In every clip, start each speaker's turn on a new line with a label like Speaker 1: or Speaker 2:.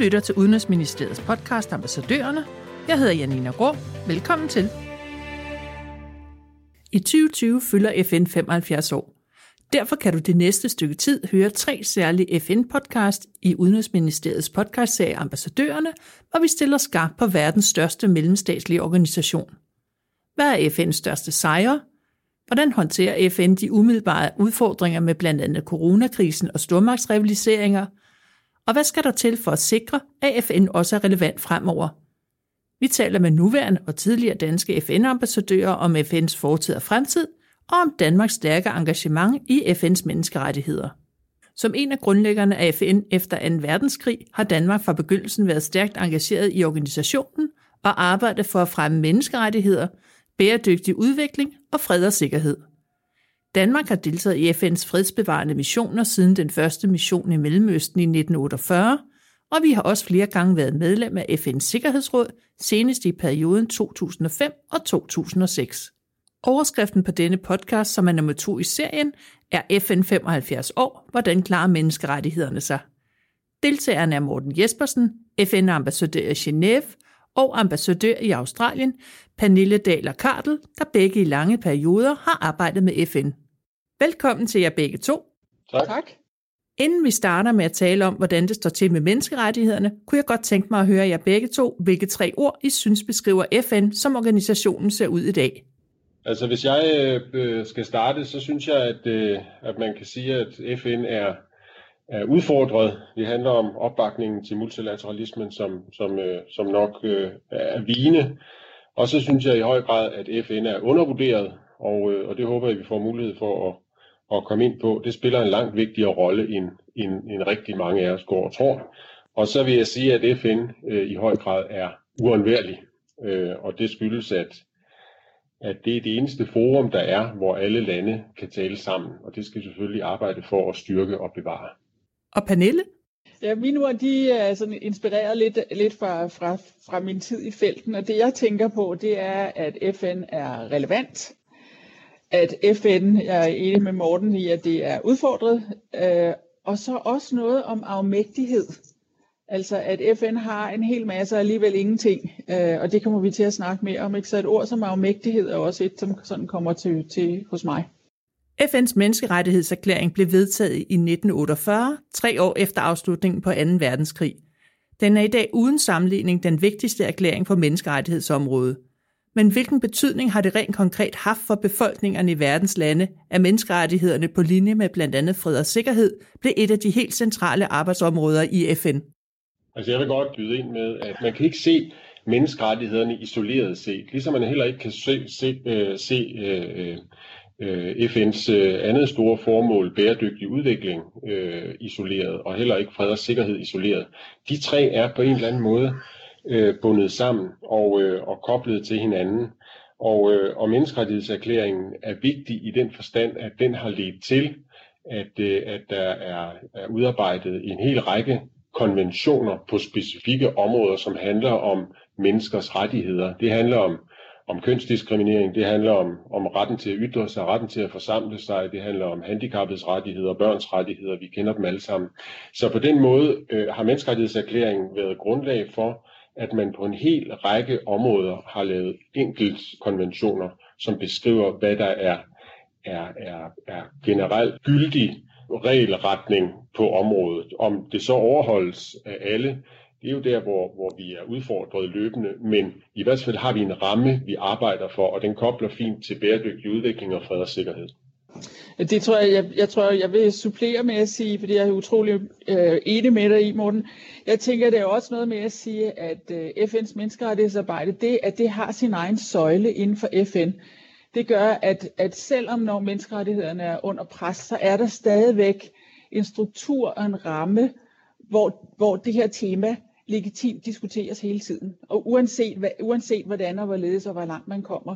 Speaker 1: lytter til Udenrigsministeriets podcast Ambassadørerne. Jeg hedder Janina Grå. Velkommen til. I 2020 fylder FN 75 år. Derfor kan du det næste stykke tid høre tre særlige FN-podcast i Udenrigsministeriets podcastserie Ambassadørerne, hvor vi stiller skarpt på verdens største mellemstatslige organisation. Hvad er FN's største sejre? Hvordan håndterer FN de umiddelbare udfordringer med blandt andet coronakrisen og stormagtsrivaliseringer? Og hvad skal der til for at sikre, at FN også er relevant fremover? Vi taler med nuværende og tidligere danske FN-ambassadører om FN's fortid og fremtid, og om Danmarks stærke engagement i FN's menneskerettigheder. Som en af grundlæggerne af FN efter 2. verdenskrig har Danmark fra begyndelsen været stærkt engageret i organisationen og arbejdet for at fremme menneskerettigheder, bæredygtig udvikling og fred og sikkerhed. Danmark har deltaget i FN's fredsbevarende missioner siden den første mission i Mellemøsten i 1948, og vi har også flere gange været medlem af FN's Sikkerhedsråd, senest i perioden 2005 og 2006. Overskriften på denne podcast, som er nummer to i serien, er FN 75 år. Hvordan klarer menneskerettighederne sig? Deltagerne er Morten Jespersen, FN-ambassadør i Genève, og ambassadør i Australien, Pernille Daler Kartel, der begge i lange perioder har arbejdet med FN. Velkommen til jer begge to.
Speaker 2: Tak. tak.
Speaker 1: Inden vi starter med at tale om, hvordan det står til med menneskerettighederne, kunne jeg godt tænke mig at høre jer begge to, hvilke tre ord I synes beskriver FN, som organisationen ser ud i dag.
Speaker 2: Altså hvis jeg øh, skal starte, så synes jeg, at, øh, at man kan sige, at FN er er udfordret. Det handler om opbakningen til multilateralismen, som, som, øh, som nok øh, er vigende. Og så synes jeg i høj grad, at FN er undervurderet, og, øh, og det håber jeg, vi får mulighed for at, at komme ind på. Det spiller en langt vigtigere rolle, end, end, end rigtig mange af os går og tror. Og så vil jeg sige, at FN øh, i høj grad er uundværlig, øh, og det skyldes, at at det er det eneste forum, der er, hvor alle lande kan tale sammen, og det skal selvfølgelig arbejde for at styrke og bevare.
Speaker 1: Og Pernille?
Speaker 3: Ja, mine ord, de er sådan inspireret lidt, lidt fra, fra, fra min tid i felten, og det jeg tænker på, det er, at FN er relevant, at FN, jeg er enig med Morten i, at det er udfordret, øh, og så også noget om afmægtighed. Altså at FN har en hel masse og alligevel ingenting, øh, og det kommer vi til at snakke mere om. Ikke? Så et ord som afmægtighed er også et, som sådan kommer til, til hos mig.
Speaker 1: FN's menneskerettighedserklæring blev vedtaget i 1948, tre år efter afslutningen på 2. verdenskrig. Den er i dag uden sammenligning den vigtigste erklæring for menneskerettighedsområdet. Men hvilken betydning har det rent konkret haft for befolkningerne i verdens lande, at menneskerettighederne på linje med blandt andet fred og sikkerhed blev et af de helt centrale arbejdsområder i FN?
Speaker 2: Altså jeg vil godt byde ind med, at man kan ikke se menneskerettighederne isoleret set, ligesom man heller ikke kan se, se, øh, se øh, øh øh, FN's øh, andet store formål, bæredygtig udvikling, øh, isoleret, og heller ikke fred og sikkerhed isoleret. De tre er på en eller anden måde øh, bundet sammen og, øh, og koblet til hinanden. Og, øh, og menneskerettighedserklæringen er vigtig i den forstand, at den har ledt til, at, øh, at der er, er udarbejdet en hel række konventioner på specifikke områder, som handler om menneskers rettigheder. Det handler om om kønsdiskriminering, det handler om, om retten til at ytre sig, retten til at forsamle sig, det handler om handicappets rettigheder, børns rettigheder, vi kender dem alle sammen. Så på den måde øh, har menneskerettighedserklæringen været grundlag for, at man på en hel række områder har lavet konventioner, som beskriver, hvad der er, er, er, er generelt gyldig regelretning på området. Om det så overholdes af alle, det er jo der, hvor, hvor vi er udfordret løbende, men i hvert fald har vi en ramme, vi arbejder for, og den kobler fint til bæredygtig udvikling og fred og sikkerhed.
Speaker 3: Det tror jeg, jeg, jeg tror, jeg vil supplere med at sige, fordi jeg er utrolig øh, enig med dig i, Morten. Jeg tænker, det er også noget med at sige, at øh, FN's menneskerettighedsarbejde, det, at det har sin egen søjle inden for FN, det gør, at, at selvom når menneskerettighederne er under pres, så er der stadigvæk en struktur og en ramme, hvor, hvor det her tema legitimt diskuteres hele tiden. Og uanset, hvad, uanset hvordan og hvorledes og hvor langt man kommer.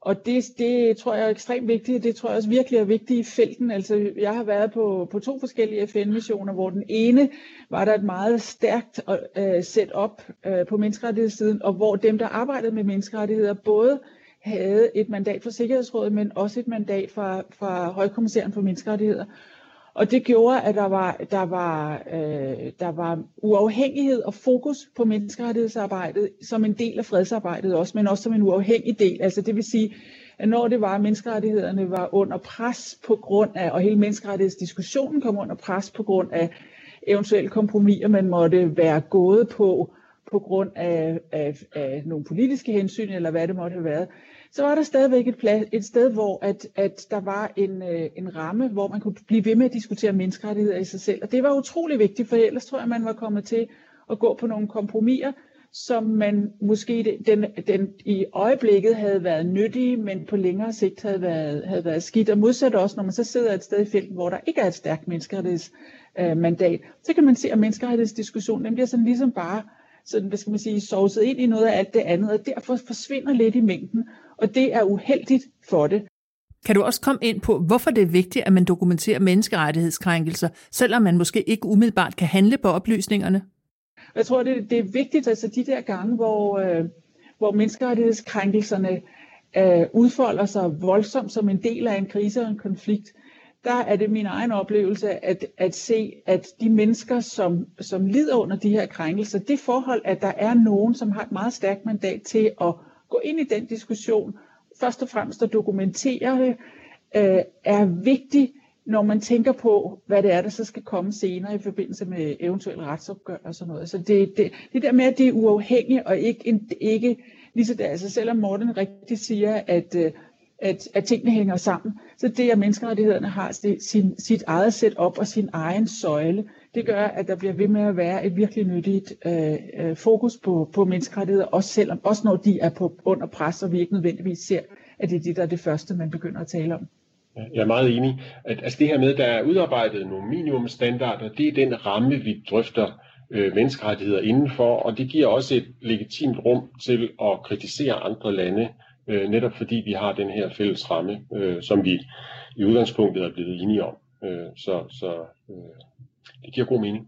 Speaker 3: Og det, det tror jeg er ekstremt vigtigt. Det tror jeg også virkelig er vigtigt i felten. Altså, jeg har været på, på to forskellige FN-missioner, hvor den ene var der et meget stærkt uh, setup øh, på menneskerettighedssiden, og hvor dem, der arbejdede med menneskerettigheder, både havde et mandat fra Sikkerhedsrådet, men også et mandat fra, fra Højkommissæren for menneskerettigheder. Og det gjorde, at der var, der var, øh, der var uafhængighed og fokus på menneskerettighedsarbejdet som en del af fredsarbejdet også, men også som en uafhængig del. Altså det vil sige, at når det var, at menneskerettighederne var under pres på grund af, og hele menneskerettighedsdiskussionen kom under pres på grund af eventuelle kompromiser, man måtte være gået på, på grund af, af, af nogle politiske hensyn, eller hvad det måtte have været, så var der stadigvæk et, plads, et sted, hvor at, at der var en, øh, en ramme, hvor man kunne blive ved med at diskutere menneskerettigheder i sig selv. Og det var utrolig vigtigt, for ellers tror jeg, man var kommet til at gå på nogle kompromiser, som man måske den, den i øjeblikket havde været nyttige, men på længere sigt havde været, havde været skidt. Og modsat også, når man så sidder et sted i felten, hvor der ikke er et stærkt menneskerettighedsmandat, øh, så kan man se, at menneskerettighedsdiskussionen bliver sådan ligesom bare sådan, hvad skal man sige, sovset ind i noget af alt det andet, og derfor forsvinder lidt i mængden, og det er uheldigt for det.
Speaker 1: Kan du også komme ind på, hvorfor det er vigtigt, at man dokumenterer menneskerettighedskrænkelser, selvom man måske ikke umiddelbart kan handle på oplysningerne?
Speaker 3: Jeg tror, det, det er vigtigt, altså de der gange, hvor, øh, hvor menneskerettighedskrænkelserne øh, udfolder sig voldsomt som en del af en krise og en konflikt, der er det min egen oplevelse at, at se, at de mennesker, som, som lider under de her krænkelser, det forhold, at der er nogen, som har et meget stærkt mandat til at gå ind i den diskussion, først og fremmest at dokumentere det, øh, er vigtigt, når man tænker på, hvad det er, der så skal komme senere i forbindelse med eventuelle retsopgør og sådan noget. Så det, det, det der med, at det er uafhængigt og ikke, en, ikke lige så der, altså selvom Morten rigtigt siger, at, øh, at, at tingene hænger sammen, så det, at menneskerettighederne har sin, sit eget setup og sin egen søjle, det gør, at der bliver ved med at være et virkelig nyttigt øh, øh, fokus på, på menneskerettigheder, også, selvom, også når de er på under pres, og vi ikke nødvendigvis ser, at det er det, der er det første, man begynder at tale om.
Speaker 2: Jeg er meget enig. At, altså det her med, der er udarbejdet nogle minimumstandarder, det er den ramme, vi drøfter øh, menneskerettigheder indenfor, og det giver også et legitimt rum til at kritisere andre lande, øh, netop fordi vi har den her fælles ramme, øh, som vi i udgangspunktet er blevet enige om. Øh, så så øh, det giver god mening.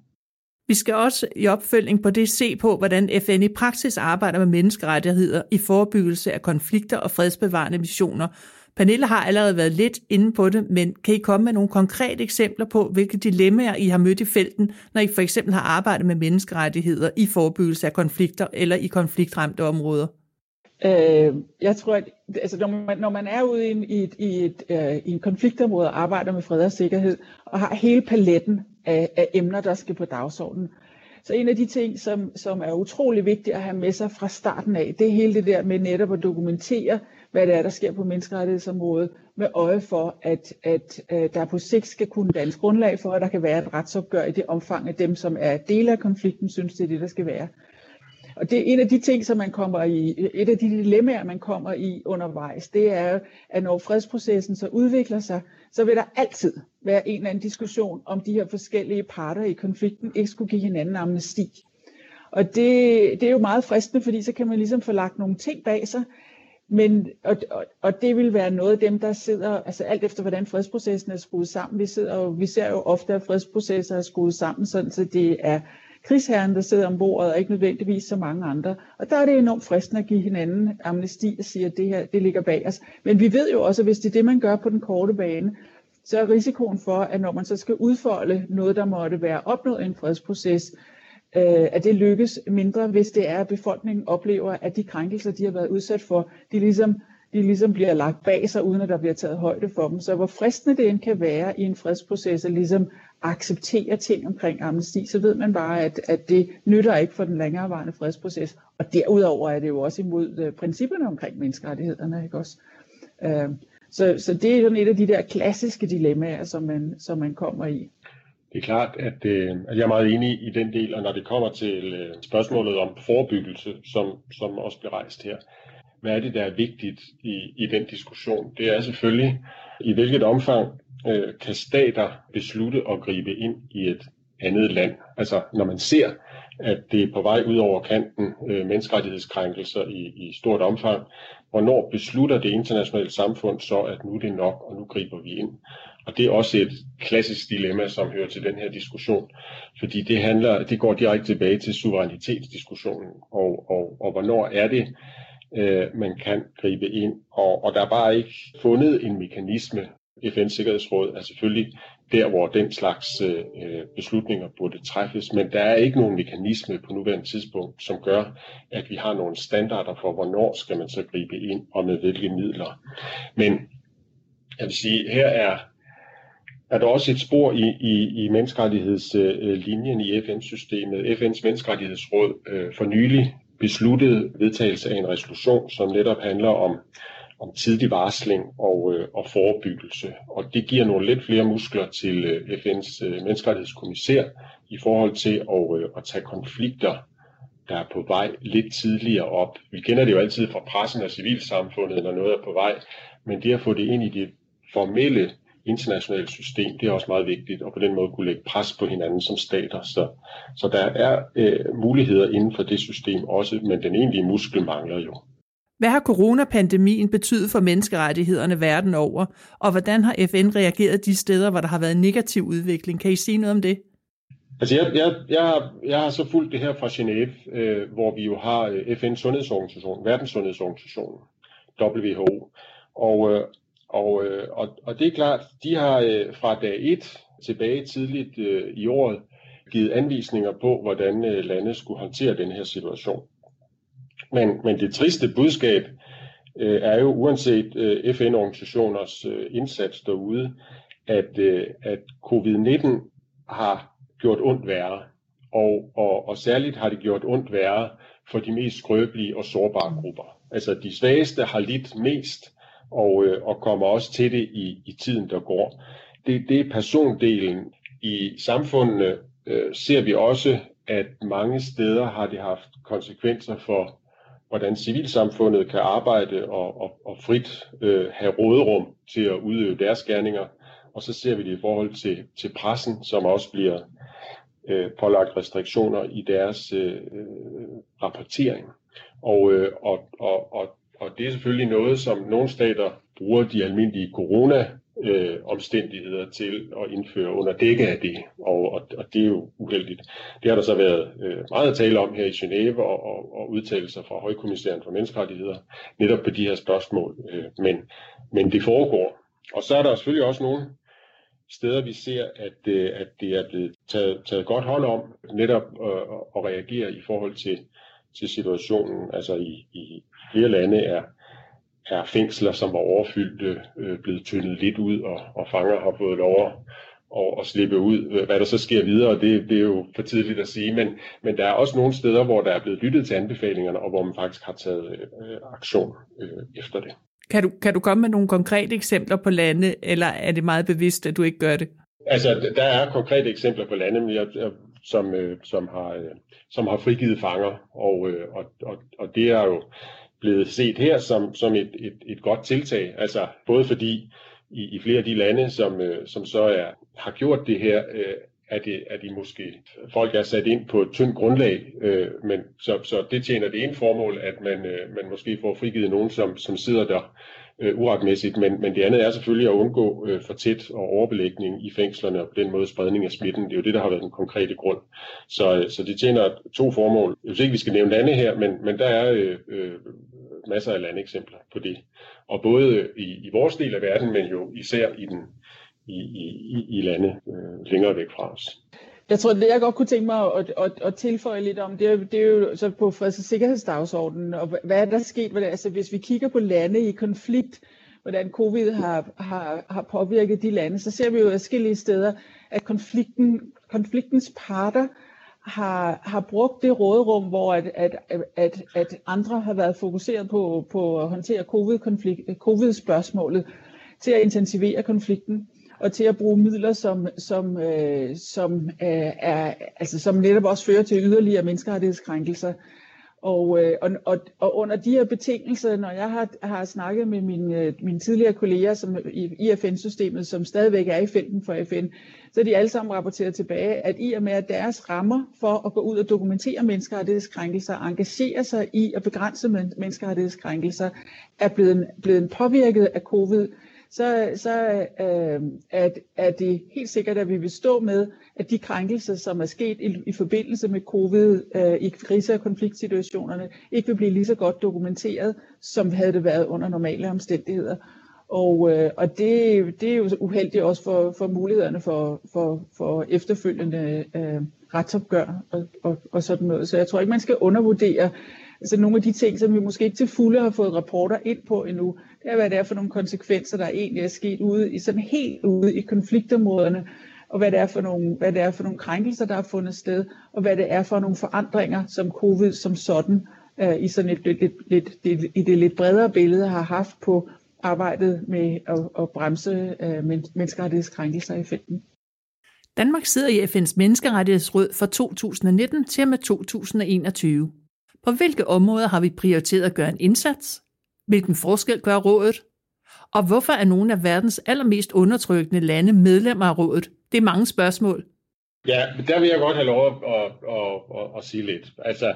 Speaker 1: Vi skal også i opfølging på det se på, hvordan FN i praksis arbejder med menneskerettigheder i forebyggelse af konflikter og fredsbevarende missioner. Pernille har allerede været lidt inde på det, men kan I komme med nogle konkrete eksempler på, hvilke dilemmaer I har mødt i felten, når I for eksempel har arbejdet med menneskerettigheder i forebyggelse af konflikter eller i konfliktramte områder?
Speaker 3: Øh, jeg tror, at altså, når, man, når man er ude i en, i et, i et, øh, i en konfliktområde og arbejder med fred og sikkerhed, og har hele paletten af, af emner, der skal på dagsordenen, så en af de ting, som, som er utrolig vigtigt at have med sig fra starten af, det er hele det der med netop at dokumentere, hvad det er, der sker på menneskerettighedsområdet, med øje for, at, at, at der på sigt skal kunne dannes grundlag for, at der kan være et retsopgør i det omfang at dem, som er dele af konflikten, synes det er det, der skal være. Og det er en af de ting, som man kommer i, et af de dilemmaer, man kommer i undervejs, det er, at når fredsprocessen så udvikler sig, så vil der altid være en eller anden diskussion om de her forskellige parter i konflikten ikke skulle give hinanden amnesti. Og det, det er jo meget fristende, fordi så kan man ligesom få lagt nogle ting bag sig, men, og, og, og det vil være noget af dem, der sidder, altså alt efter hvordan fredsprocessen er skruet sammen. Vi, sidder, vi ser jo ofte, at fredsprocesser er skruet sammen, sådan så det er krigsherren, der sidder om bordet, og ikke nødvendigvis så mange andre. Og der er det enormt fristende at give hinanden amnesti og sige, at det her det ligger bag os. Men vi ved jo også, at hvis det er det, man gør på den korte bane, så er risikoen for, at når man så skal udfolde noget, der måtte være opnået i en fredsproces, øh, at det lykkes mindre, hvis det er, at befolkningen oplever, at de krænkelser, de har været udsat for, de ligesom, de ligesom bliver lagt bag sig, uden at der bliver taget højde for dem. Så hvor fristende det end kan være i en fredsproces, at ligesom acceptere ting omkring amnesti, så ved man bare, at, at det nytter ikke for den længerevarende fredsproces. Og derudover er det jo også imod øh, principperne omkring menneskerettighederne. Ikke også? Øh, så, så det er jo et af de der klassiske dilemmaer, som man, som man kommer i.
Speaker 2: Det er klart, at, øh, at jeg er meget enig i den del, og når det kommer til øh, spørgsmålet om forebyggelse, som, som også bliver rejst her, hvad er det, der er vigtigt i, i den diskussion? Det er selvfølgelig, i hvilket omfang øh, kan stater beslutte at gribe ind i et andet land. Altså når man ser, at det er på vej ud over kanten, øh, menneskerettighedskrænkelser i, i stort omfang, hvornår beslutter det internationale samfund så, at nu er det nok, og nu griber vi ind. Og det er også et klassisk dilemma, som hører til den her diskussion, fordi det, handler, det går direkte tilbage til suverænitetsdiskussionen, og, og, og hvornår er det, øh, man kan gribe ind. Og, og der er bare ikke fundet en mekanisme, FN's Sikkerhedsråd er altså selvfølgelig der, hvor den slags øh, beslutninger burde træffes, men der er ikke nogen mekanisme på nuværende tidspunkt, som gør, at vi har nogle standarder for, hvornår skal man så gribe ind og med hvilke midler. Men jeg vil sige, her er, er der også et spor i, i, i menneskerettighedslinjen i FN-systemet. FN's menneskerettighedsråd øh, for nylig besluttede vedtagelse af en resolution, som netop handler om om tidlig varsling og, øh, og forebyggelse. Og det giver nogle lidt flere muskler til øh, FN's øh, menneskerettighedskommissær i forhold til at, øh, at tage konflikter, der er på vej lidt tidligere op. Vi kender det jo altid fra pressen og civilsamfundet, når noget er på vej, men det at få det ind i det formelle internationale system, det er også meget vigtigt, og på den måde kunne lægge pres på hinanden som stater. Så, så der er øh, muligheder inden for det system også, men den egentlige muskel mangler jo.
Speaker 1: Hvad har coronapandemien betydet for menneskerettighederne verden over, og hvordan har FN reageret de steder, hvor der har været negativ udvikling? Kan I sige noget om det?
Speaker 2: Altså jeg, jeg, jeg, har, jeg har så fulgt det her fra Genève, øh, hvor vi jo har øh, FN's sundhedsorganisation, Verdenssundhedsorganisationen, WHO. Og, øh, og, øh, og, og det er klart, de har øh, fra dag 1 tilbage tidligt øh, i året givet anvisninger på, hvordan øh, lande skulle håndtere den her situation. Men, men det triste budskab øh, er jo uanset øh, FN-organisationers øh, indsats derude, at, øh, at covid-19 har gjort ondt værre. Og, og, og særligt har det gjort ondt værre for de mest skrøbelige og sårbare grupper. Altså de svageste har lidt mest, og, øh, og kommer også til det i, i tiden, der går. Det, det er persondelen. I samfundene øh, ser vi også, at mange steder har det haft konsekvenser for hvordan civilsamfundet kan arbejde og, og, og frit øh, have råderum til at udøve deres gerninger. Og så ser vi det i forhold til, til pressen, som også bliver øh, pålagt restriktioner i deres øh, øh rapportering. Og, øh, og, og, og, og det er selvfølgelig noget, som nogle stater bruger de almindelige corona øh, omstændigheder til at indføre under dække af det, og, og, og det er jo uheldigt. Det har der så været øh, meget at tale om her i Genève og, og, og udtalelser fra Højkommissæren for Menneskerettigheder netop på de her spørgsmål, øh, men, men det foregår. Og så er der selvfølgelig også nogle steder, vi ser, at, øh, at det er blevet taget, taget godt hånd om netop øh, at reagere i forhold til, til situationen. Altså i, i flere lande er er fængsler, som var overfyldte, øh, blevet tyndet lidt ud, og, og fanger har fået lov at, og, og slippe ud. Hvad der så sker videre, det, det er jo for tidligt at sige, men, men der er også nogle steder, hvor der er blevet lyttet til anbefalingerne, og hvor man faktisk har taget øh, aktion øh, efter det.
Speaker 1: Kan du, kan du komme med nogle konkrete eksempler på lande, eller er det meget bevidst, at du ikke gør det?
Speaker 2: Altså, der er konkrete eksempler på lande, men jeg, jeg, som, øh, som, har, øh, som har frigivet fanger, og, øh, og, og, og det er jo blevet set her som, som et, et, et godt tiltag. Altså både fordi i, i flere af de lande, som, øh, som så er, har gjort det her, øh, er, det, er de måske, folk er sat ind på et tyndt grundlag, øh, men så, så det tjener det ene formål, at man, øh, man måske får frigivet nogen, som, som sidder der øh, uretmæssigt, men, men det andet er selvfølgelig at undgå øh, for tæt og overbelægning i fængslerne og på den måde spredning af smitten. Det er jo det, der har været den konkrete grund. Så, øh, så det tjener to formål. Jeg synes ikke, vi skal nævne lande her, men, men der er øh, øh, masser af landeksempler på det. Og både øh, i, i vores del af verden, men jo især i, den, i, i, i lande øh, længere væk fra os.
Speaker 3: Jeg tror, det jeg godt kunne tænke mig at, at, at tilføje lidt om, det er, det er jo så på freds- og sikkerhedsdagsordenen, og hvad er der sket? Hvordan, altså, hvis vi kigger på lande i konflikt, hvordan covid har, har, har påvirket de lande, så ser vi jo forskellige steder, at konflikten, konfliktens parter har, har brugt det råderum, hvor at, at, at, at andre har været fokuseret på, på at håndtere covid-spørgsmålet, COVID til at intensivere konflikten og til at bruge midler, som, som, øh, som, øh, er, altså, som netop også fører til yderligere menneskerettighedskrænkelser. Og, øh, og, og, og under de her betingelser, når jeg har, har snakket med mine, øh, mine tidligere kolleger som, i, i FN-systemet, som stadigvæk er i felten for FN, så er de alle sammen rapporteret tilbage, at i og med at deres rammer for at gå ud og dokumentere menneskerettighedskrænkelser, engagere sig i at begrænse menneskerettighedskrænkelser, er blevet, blevet påvirket af covid, så, så øh, at, er det helt sikkert, at vi vil stå med, at de krænkelser, som er sket i, i forbindelse med covid øh, i krise- og konfliktsituationerne, ikke vil blive lige så godt dokumenteret, som havde det været under normale omstændigheder. Og, øh, og det, det er jo uheldigt også for, for mulighederne for, for, for efterfølgende øh, retsopgør og, og, og sådan noget. Så jeg tror ikke, man skal undervurdere altså nogle af de ting, som vi måske ikke til fulde har fået rapporter ind på endnu. Det er, hvad det er for nogle konsekvenser, der egentlig er sket ude i sådan helt ude i konfliktområderne, og hvad det er for nogle, hvad det er for nogle krænkelser, der har fundet sted, og hvad det er for nogle forandringer, som covid som sådan øh, i sådan et lidt, lidt, lidt, i det lidt bredere billede har haft på arbejdet med at, at bremse øh, menneskerettighedskrænkelser i felten.
Speaker 1: Danmark sidder i FN's Menneskerettighedsråd fra 2019 til og med 2021. På hvilke områder har vi prioriteret at gøre en indsats? Hvilken forskel gør rådet? Og hvorfor er nogle af verdens allermest undertrykkende lande medlemmer af rådet? Det er mange spørgsmål.
Speaker 2: Ja, der vil jeg godt have lov at, at, at, at, at sige lidt. Altså,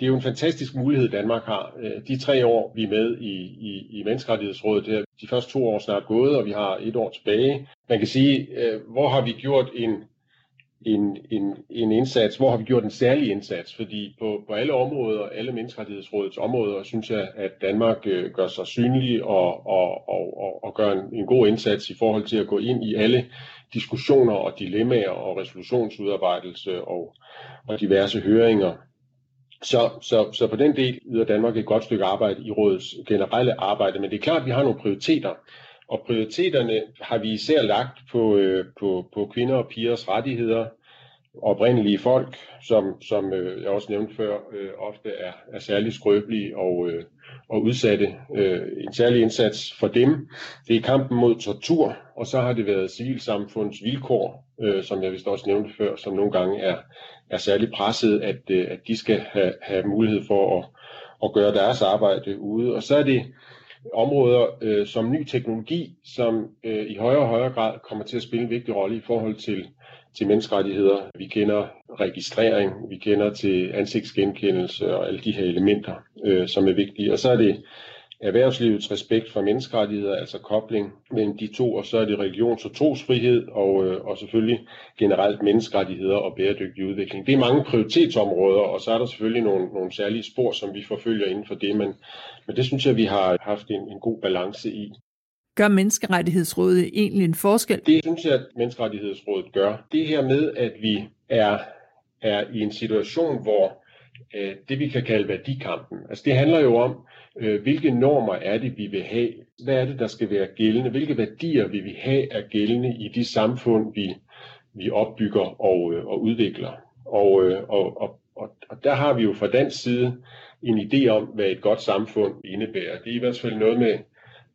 Speaker 2: det er jo en fantastisk mulighed, Danmark har. Øh, de tre år, vi er med i, i, i Menneskerettighedsrådet, det er de første to år snart gået, og vi har et år tilbage. Man kan sige, øh, hvor har vi gjort en, en, en, en indsats, hvor har vi gjort en særlig indsats? Fordi på, på alle områder, alle Menneskerettighedsrådets områder, synes jeg, at Danmark øh, gør sig synlig og, og, og, og, og gør en, en god indsats i forhold til at gå ind i alle diskussioner og dilemmaer og resolutionsudarbejdelse og, og diverse høringer. Så, så, så på den del yder Danmark et godt stykke arbejde i rådets generelle arbejde, men det er klart, at vi har nogle prioriteter, og prioriteterne har vi især lagt på, øh, på, på kvinder og pigers rettigheder, oprindelige folk, som, som øh, jeg også nævnte før, øh, ofte er, er særlig skrøbelige og, øh, og udsatte. Øh, en særlig indsats for dem, det er kampen mod tortur, og så har det været civilsamfunds vilkår, øh, som jeg vist også nævnte før, som nogle gange er, er særlig presset, at, øh, at de skal have, have mulighed for at, at gøre deres arbejde ude. Og så er det områder øh, som ny teknologi, som øh, i højere og højere grad kommer til at spille en vigtig rolle i forhold til til menneskerettigheder. Vi kender registrering, vi kender til ansigtsgenkendelse og alle de her elementer, øh, som er vigtige. Og så er det erhvervslivets respekt for menneskerettigheder, altså kobling mellem de to, og så er det religions- og trosfrihed, og, øh, og selvfølgelig generelt menneskerettigheder og bæredygtig udvikling. Det er mange prioritetsområder, og så er der selvfølgelig nogle, nogle særlige spor, som vi forfølger inden for det, men, men det synes jeg, vi har haft en, en god balance i.
Speaker 1: Gør Menneskerettighedsrådet egentlig en forskel?
Speaker 2: Det synes jeg, at Menneskerettighedsrådet gør. Det her med, at vi er, er i en situation, hvor øh, det vi kan kalde værdikampen, altså det handler jo om, øh, hvilke normer er det, vi vil have? Hvad er det, der skal være gældende? Hvilke værdier vil vi have er gældende i de samfund, vi, vi opbygger og, øh, og udvikler? Og, øh, og, og, og, og der har vi jo fra dansk side en idé om, hvad et godt samfund indebærer. Det er i hvert fald noget med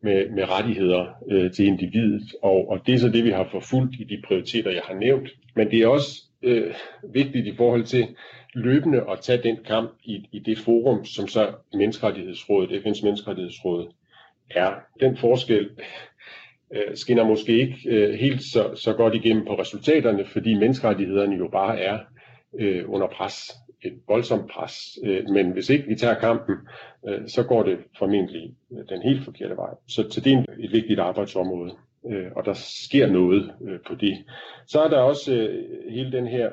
Speaker 2: med, med rettigheder øh, til individet, og, og det er så det, vi har forfulgt i de prioriteter, jeg har nævnt. Men det er også øh, vigtigt i forhold til løbende at tage den kamp i, i det forum, som så Menneskerettighedsrådet, FN's Menneskerettighedsråd er. Den forskel øh, skinner måske ikke øh, helt så, så godt igennem på resultaterne, fordi menneskerettighederne jo bare er øh, under pres et voldsomt pres. Øh, men hvis ikke vi tager kampen, øh, så går det formentlig øh, den helt forkerte vej. Så, så det er et vigtigt arbejdsområde, øh, og der sker noget øh, på det. Så er der også øh, hele den her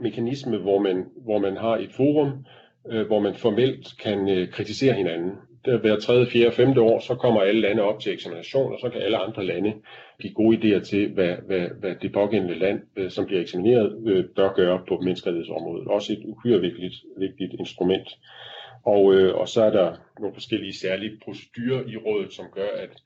Speaker 2: mekanisme, hvor man, hvor man har et forum, øh, hvor man formelt kan øh, kritisere hinanden der hver tredje, fjerde, femte år, så kommer alle lande op til eksamination, og så kan alle andre lande give gode idéer til, hvad, hvad, hvad det pågældende land, øh, som bliver eksamineret, øh, bør gøre på menneskerettighedsområdet. Også et uhyre vigtigt, vigtigt instrument. Og, øh, og så er der nogle forskellige særlige procedurer i rådet, som gør, at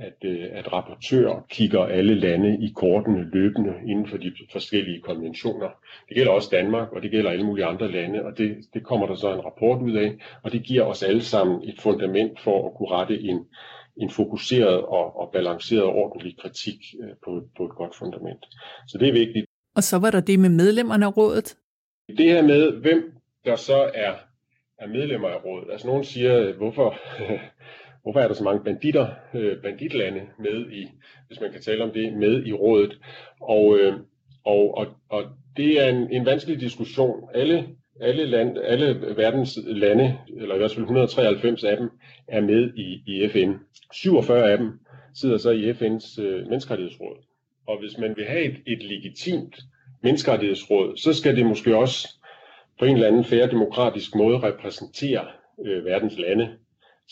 Speaker 2: at, øh, at rapportør kigger alle lande i kortene løbende inden for de forskellige konventioner. Det gælder også Danmark, og det gælder alle mulige andre lande, og det, det kommer der så en rapport ud af, og det giver os alle sammen et fundament for at kunne rette en, en fokuseret og, og balanceret og ordentlig kritik øh, på, på et godt fundament. Så det er vigtigt.
Speaker 1: Og så var der det med medlemmerne af rådet?
Speaker 2: Det her med, hvem der så er, er medlemmer af rådet. Altså nogen siger, hvorfor hvorfor er der så mange banditter, øh, banditlande med i, hvis man kan tale om det, med i rådet. Og, øh, og, og, og det er en, en vanskelig diskussion. Alle, alle, land, alle verdens lande, eller i hvert fald 193 af dem, er med i, i FN. 47 af dem sidder så i FN's øh, menneskerettighedsråd. Og hvis man vil have et, et legitimt menneskerettighedsråd, så skal det måske også på en eller anden færre demokratisk måde repræsentere øh, verdens lande.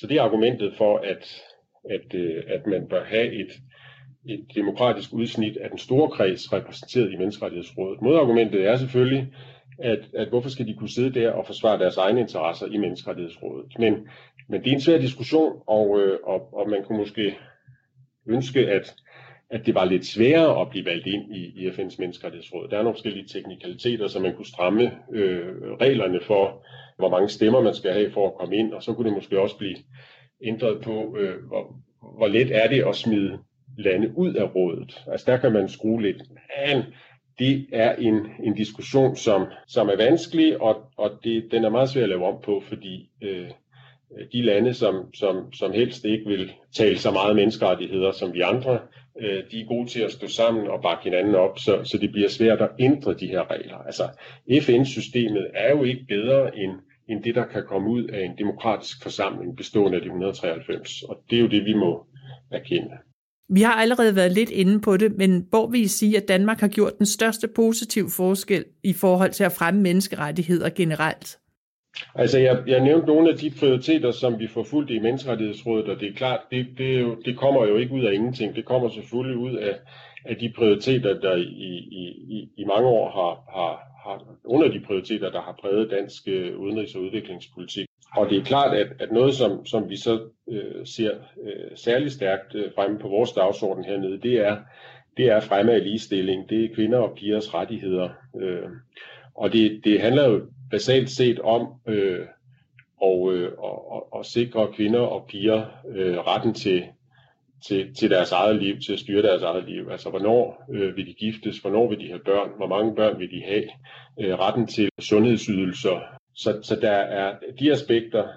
Speaker 2: Så det er argumentet for, at, at, øh, at man bør have et, et demokratisk udsnit af den store kreds repræsenteret i Menneskerettighedsrådet. Modargumentet er selvfølgelig, at, at hvorfor skal de kunne sidde der og forsvare deres egne interesser i Menneskerettighedsrådet. Men, men det er en svær diskussion, og, øh, og, og man kunne måske ønske, at, at det var lidt sværere at blive valgt ind i, i FN's menneskerettighedsråd. Der er nogle forskellige teknikaliteter, så man kunne stramme øh, reglerne for, hvor mange stemmer man skal have for at komme ind, og så kunne det måske også blive ændret på, øh, hvor, hvor let er det at smide lande ud af rådet. Altså der kan man skrue lidt. Men det er en, en diskussion, som, som er vanskelig, og, og det, den er meget svær at lave om på, fordi øh, de lande, som, som, som helst ikke vil tale så meget menneskerettigheder som vi andre, øh, de er gode til at stå sammen og bakke hinanden op, så, så det bliver svært at ændre de her regler. Altså, FN-systemet er jo ikke bedre end, end det, der kan komme ud af en demokratisk forsamling bestående af de 193, og det er jo det, vi må erkende.
Speaker 1: Vi har allerede været lidt inde på det, men hvor vi sige, at Danmark har gjort den største positive forskel i forhold til at fremme menneskerettigheder generelt?
Speaker 2: Altså, jeg, jeg nævnte nogle af de prioriteter, som vi forfulgte i Menneskerettighedsrådet, og det er klart, det, det, er jo, det kommer jo ikke ud af ingenting. Det kommer selvfølgelig ud af, af de prioriteter, der i, i, i, i mange år har, har, har, under de prioriteter, der har præget dansk øh, udenrigs- og udviklingspolitik. Og det er klart, at, at noget, som, som vi så øh, ser øh, særlig stærkt øh, fremme på vores dagsorden hernede, det er, det er fremme af ligestilling. Det er kvinder og pigers rettigheder. Øh, og det, det handler jo basalt set om øh, og, øh, og, og, og sikre kvinder og piger øh, retten til, til, til deres eget liv, til at styre deres eget liv. Altså, hvornår øh, vil de giftes, hvornår vil de have børn, hvor mange børn vil de have, øh, retten til sundhedsydelser. Så, så der er, de aspekter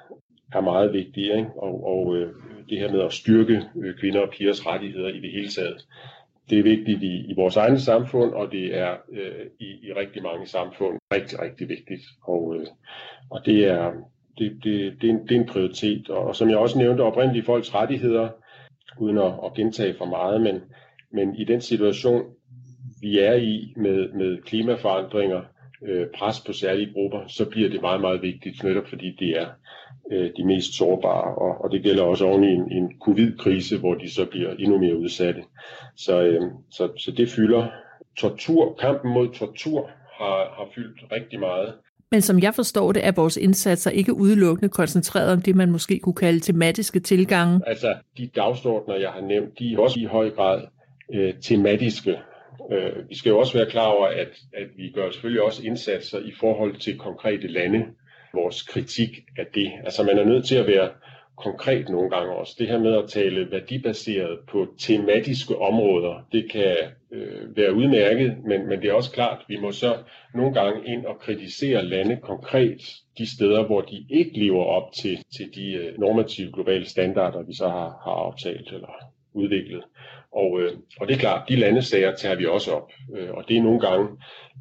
Speaker 2: er meget vigtige, ikke? og, og øh, det her med at styrke øh, kvinder og pigers rettigheder i det hele taget det er vigtigt i, i vores egne samfund, og det er øh, i, i rigtig mange samfund rigtig, rigtig vigtigt. Og, øh, og det, er, det, det, det, er en, det er en prioritet. Og, og som jeg også nævnte, oprindelige folks rettigheder, uden at, at gentage for meget, men, men i den situation, vi er i med, med klimaforandringer, øh, pres på særlige grupper, så bliver det meget, meget vigtigt, netop fordi det er øh, de mest sårbare, og, og det gælder også oven i en, en covid-krise, hvor de så bliver endnu mere udsatte. Så, øh, så, så det fylder tortur, kampen mod tortur har, har fyldt rigtig meget.
Speaker 1: Men som jeg forstår det, er vores indsatser ikke udelukkende koncentreret om det, man måske kunne kalde tematiske tilgange.
Speaker 2: Altså, de dagsordner, jeg har nævnt, de er også i høj grad øh, tematiske. Øh, vi skal jo også være klar over, at, at vi gør selvfølgelig også indsatser i forhold til konkrete lande vores kritik af det. Altså man er nødt til at være konkret nogle gange også. Det her med at tale værdibaseret på tematiske områder, det kan øh, være udmærket, men, men det er også klart, at vi må så nogle gange ind og kritisere lande konkret de steder, hvor de ikke lever op til, til de øh, normative globale standarder, vi så har, har aftalt eller udviklet. Og, øh, og det er klart, de landesager tager vi også op, øh, og det er nogle gange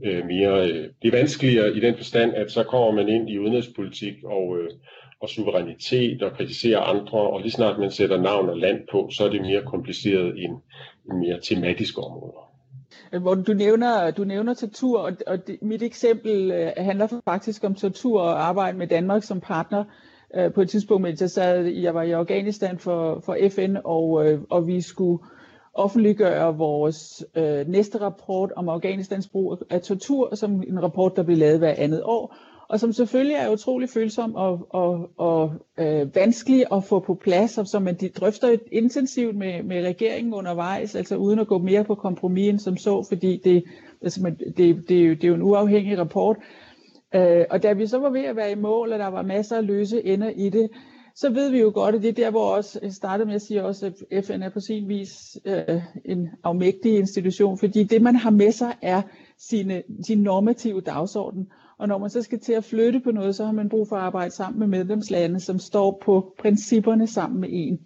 Speaker 2: øh, mere, øh, det er vanskeligere i den forstand, at så kommer man ind i udenrigspolitik og, øh, og suverænitet og kritiserer andre, og lige snart man sætter navn og land på, så er det mere kompliceret end, end mere tematiske områder.
Speaker 3: Hvor du nævner, du nævner tortur, og, og det, mit eksempel øh, handler faktisk om tortur og arbejde med Danmark som partner. Øh, på et tidspunkt, mens jeg, sad, jeg var i Afghanistan for, for FN, og, øh, og vi skulle offentliggøre vores øh, næste rapport om Afghanistans brug af tortur, som en rapport, der bliver lavet hver andet år, og som selvfølgelig er utrolig følsom og, og, og øh, vanskelig at få på plads, og som man de drøfter intensivt med, med regeringen undervejs, altså uden at gå mere på kompromis end som så, fordi det, altså, det, det, det, er, jo, det er jo en uafhængig rapport. Øh, og da vi så var ved at være i mål, og der var masser af løse ender i det, så ved vi jo godt, at det er der, hvor også jeg startede med at sige også, at FN er på sin vis øh, en afmægtig institution, fordi det, man har med sig, er sine, sin normative dagsorden. Og når man så skal til at flytte på noget, så har man brug for at arbejde sammen med medlemslande, som står på principperne sammen med en.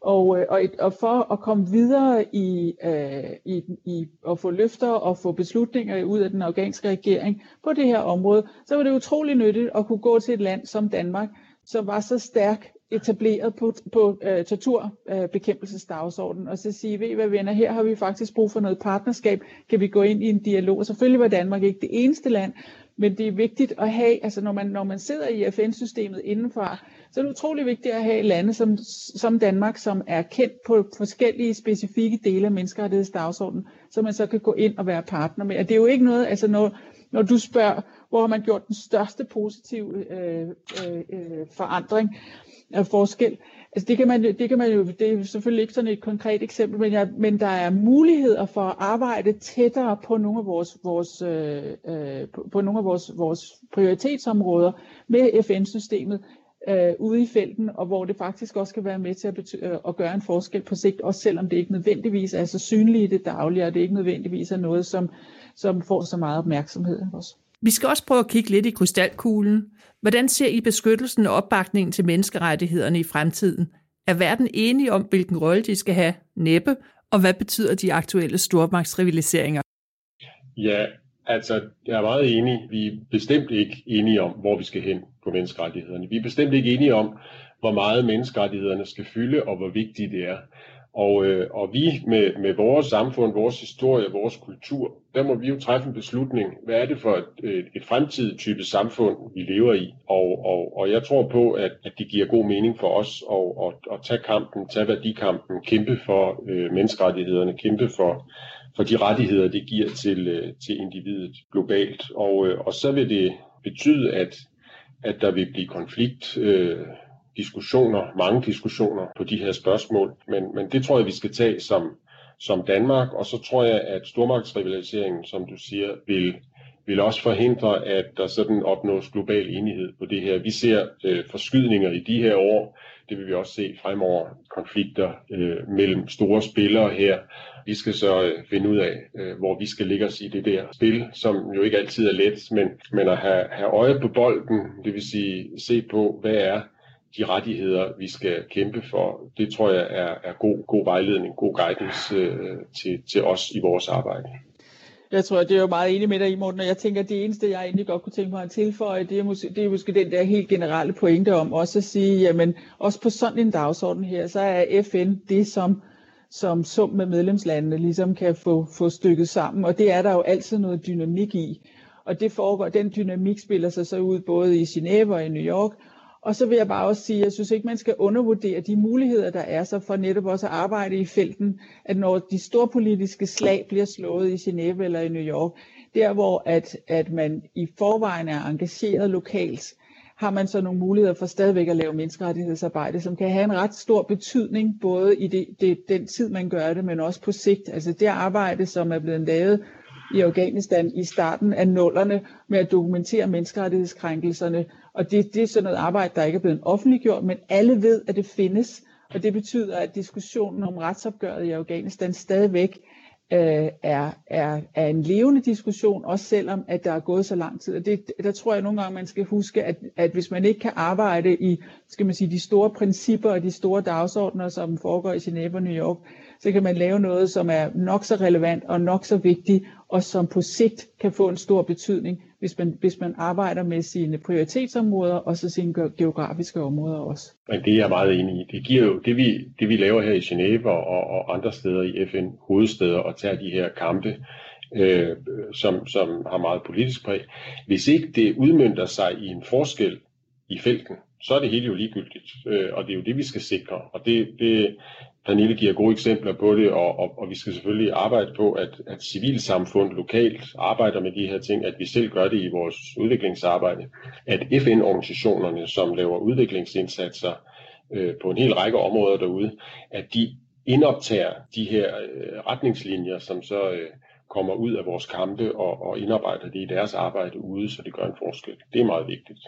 Speaker 3: Og, øh, og, og for at komme videre i, øh, i, i at få løfter og få beslutninger ud af den afghanske regering på det her område, så var det utrolig nyttigt at kunne gå til et land som Danmark, som var så stærk etableret på, på uh, torturbekæmpelsesdagsordenen, og så sige, ved hvad venner, her har vi faktisk brug for noget partnerskab, kan vi gå ind i en dialog. Og selvfølgelig var Danmark ikke det eneste land, men det er vigtigt at have, altså når man, når man sidder i FN-systemet indenfor, så er det utrolig vigtigt at have lande som, som Danmark, som er kendt på forskellige specifikke dele af menneskerettighedsdagsordenen, så man så kan gå ind og være partner med. Og det er jo ikke noget, altså når, når du spørger, hvor har man gjort den største positive øh, øh, øh forandring af forskel, Altså det kan man, det kan man jo, det er selvfølgelig ikke sådan et konkret eksempel, men, jeg, men der er muligheder for at arbejde tættere på nogle af vores, vores, øh, øh på, på nogle af vores, vores prioritetsområder med FN-systemet øh, ude i felten, og hvor det faktisk også kan være med til at, bety- øh, at gøre en forskel på sigt, også selvom det ikke nødvendigvis er så synligt i det daglige, og det ikke nødvendigvis er noget, som, som får så meget opmærksomhed også.
Speaker 1: Vi skal også prøve at kigge lidt i krystalkuglen. Hvordan ser I beskyttelsen og opbakningen til menneskerettighederne i fremtiden? Er verden enige om, hvilken rolle de skal have? Næppe. Og hvad betyder de aktuelle stormagtsrivaliseringer?
Speaker 2: Ja, altså, jeg er meget enig. Vi er bestemt ikke enige om, hvor vi skal hen på menneskerettighederne. Vi er bestemt ikke enige om, hvor meget menneskerettighederne skal fylde, og hvor vigtige det er. Og, øh, og vi med, med vores samfund, vores historie, vores kultur, der må vi jo træffe en beslutning. Hvad er det for et, et, et fremtidigt type samfund, vi lever i? Og, og, og jeg tror på, at, at det giver god mening for os at, at, at tage kampen, tage værdikampen, kæmpe for øh, menneskerettighederne, kæmpe for, for de rettigheder, det giver til, øh, til individet globalt. Og, øh, og så vil det betyde, at, at der vil blive konflikt. Øh, diskussioner, mange diskussioner på de her spørgsmål, men, men det tror jeg, vi skal tage som, som Danmark, og så tror jeg, at stormagtsrivaliseringen, som du siger, vil, vil også forhindre, at der sådan opnås global enighed på det her. Vi ser øh, forskydninger i de her år, det vil vi også se fremover, konflikter øh, mellem store spillere her. Vi skal så øh, finde ud af, øh, hvor vi skal ligge os i det der spil, som jo ikke altid er let, men, men at have, have øje på bolden, det vil sige se på, hvad er de rettigheder, vi skal kæmpe for, det tror jeg er, er god, god vejledning, god guidance øh, til, til os i vores arbejde.
Speaker 3: Jeg tror, det er jo meget enig med dig i, Morten, og jeg tænker, at det eneste, jeg egentlig godt kunne tænke mig at tilføje, det er, måske, det er måske den der helt generelle pointe om også at sige, jamen også på sådan en dagsorden her, så er FN det, som, som sum med medlemslandene ligesom kan få, få stykket sammen, og det er der jo altid noget dynamik i. Og det foregår, den dynamik spiller sig så ud både i Genève og i New York, og så vil jeg bare også sige, at jeg synes ikke, man skal undervurdere de muligheder, der er så for netop også at arbejde i felten, at når de store politiske slag bliver slået i Genève eller i New York, der hvor at, at man i forvejen er engageret lokalt, har man så nogle muligheder for stadigvæk at lave menneskerettighedsarbejde, som kan have en ret stor betydning, både i det, det, den tid, man gør det, men også på sigt. Altså det arbejde, som er blevet lavet i Afghanistan i starten af nullerne med at dokumentere menneskerettighedskrænkelserne, og det, det er sådan noget arbejde, der ikke er blevet offentliggjort, men alle ved, at det findes. Og det betyder, at diskussionen om retsopgøret i Afghanistan stadigvæk øh, er, er, er en levende diskussion, også selvom at der er gået så lang tid. Og det, der tror jeg nogle gange, man skal huske, at, at hvis man ikke kan arbejde i skal man sige, de store principper og de store dagsordner, som foregår i Genève og New York, så kan man lave noget, som er nok så relevant og nok så vigtigt, og som på sigt kan få en stor betydning hvis man, hvis man arbejder med sine prioritetsområder og så sine geografiske områder også.
Speaker 2: Men det er jeg meget enig i. Det giver jo det vi, det vi laver her i Genève og, og andre steder i FN hovedsteder og tager de her kampe, øh, som, som har meget politisk præg. Hvis ikke det udmyndter sig i en forskel i felten, så er det hele jo ligegyldigt. Øh, og det er jo det, vi skal sikre. Og det, det, Pernille giver gode eksempler på det, og, og, og vi skal selvfølgelig arbejde på, at, at civilsamfund lokalt arbejder med de her ting, at vi selv gør det i vores udviklingsarbejde, at FN-organisationerne, som laver udviklingsindsatser øh, på en hel række områder derude, at de indoptager de her øh, retningslinjer, som så øh, kommer ud af vores kampe og, og indarbejder det i deres arbejde ude, så det gør en forskel. Det er meget vigtigt.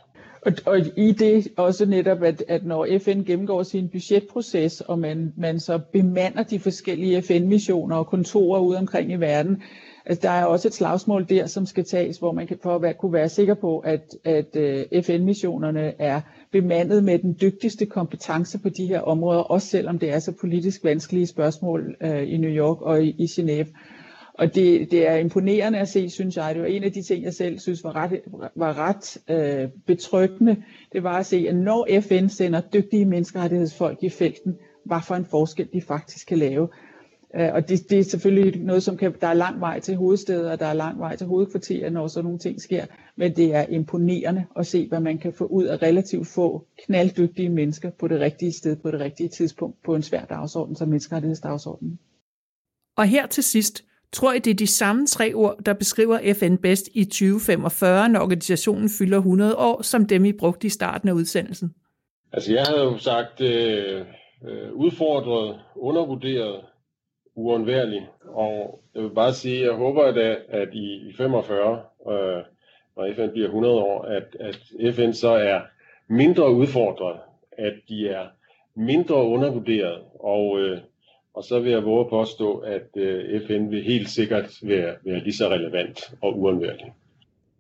Speaker 3: Og, og i det også netop, at, at når FN gennemgår sin budgetproces, og man, man så bemander de forskellige FN-missioner og kontorer ude omkring i verden, altså der er også et slagsmål der, som skal tages, hvor man kan, for at være, kunne være sikker på, at, at øh, uh, FN-missionerne er bemandet med den dygtigste kompetence på de her områder, også selvom det er så politisk vanskelige spørgsmål uh, i New York og i, i Genève. Og det, det er imponerende at se, synes jeg. Det var en af de ting, jeg selv synes var ret, var ret øh, betryggende. Det var at se, at når FN sender dygtige menneskerettighedsfolk i felten, hvad for en forskel de faktisk kan lave. Øh, og det, det er selvfølgelig noget, som kan, der er lang vej til hovedsteder, og der er lang vej til hovedkvarterer, når sådan nogle ting sker. Men det er imponerende at se, hvad man kan få ud af relativt få knalddygtige mennesker på det rigtige sted, på det rigtige tidspunkt, på en svær dagsorden som menneskerettighedsdagsordenen.
Speaker 1: Og her til sidst, tror I, det er de samme tre ord, der beskriver FN bedst i 2045, når organisationen fylder 100 år, som dem I brugte i starten af udsendelsen?
Speaker 2: Altså jeg havde jo sagt øh, øh udfordret, undervurderet, uundværlig. Og jeg vil bare sige, at jeg håber, at, at i, i 45, øh, når FN bliver 100 år, at, at FN så er mindre udfordret, at de er mindre undervurderet, og, øh, og så vil jeg våge at påstå, at øh, FN vil helt sikkert være, være lige så relevant og uundværlig.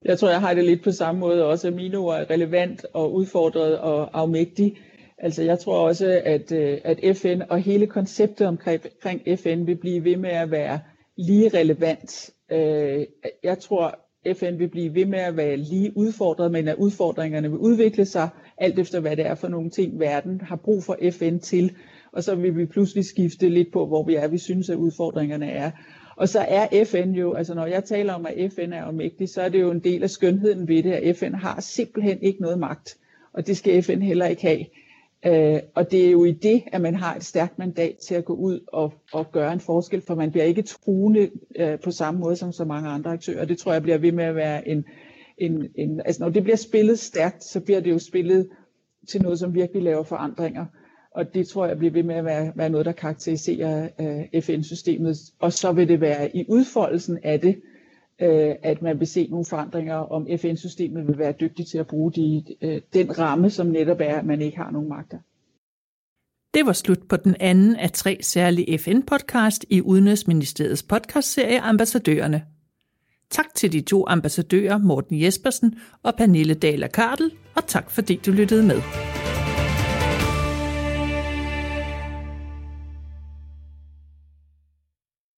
Speaker 3: Jeg tror, jeg har det lidt på samme måde også, at mine ord er relevant og udfordret og afmægtig. Altså jeg tror også, at, øh, at FN og hele konceptet omkring, omkring FN vil blive ved med at være lige relevant. Øh, jeg tror, FN vil blive ved med at være lige udfordret, men at udfordringerne vil udvikle sig, alt efter hvad det er for nogle ting, verden har brug for FN til. Og så vil vi pludselig skifte lidt på, hvor vi er, vi synes, at udfordringerne er. Og så er FN jo, altså når jeg taler om, at FN er omægtig, så er det jo en del af skønheden ved det, at FN har simpelthen ikke noget magt. Og det skal FN heller ikke have. Øh, og det er jo i det, at man har et stærkt mandat til at gå ud og, og gøre en forskel, for man bliver ikke truende øh, på samme måde som så mange andre aktører. Det tror jeg bliver ved med at være en, en, en... Altså når det bliver spillet stærkt, så bliver det jo spillet til noget, som virkelig laver forandringer. Og det tror jeg bliver ved med at være, være noget, der karakteriserer øh, FN-systemet. Og så vil det være i udfoldelsen af det, øh, at man vil se nogle forandringer, om FN-systemet vil være dygtigt til at bruge de, øh, den ramme, som netop er, at man ikke har nogen magter.
Speaker 1: Det var slut på den anden af tre særlige FN-podcast i Udenrigsministeriets podcastserie Ambassadørerne. Tak til de to ambassadører Morten Jespersen og Pernille Daler Kartel, og tak fordi du lyttede med.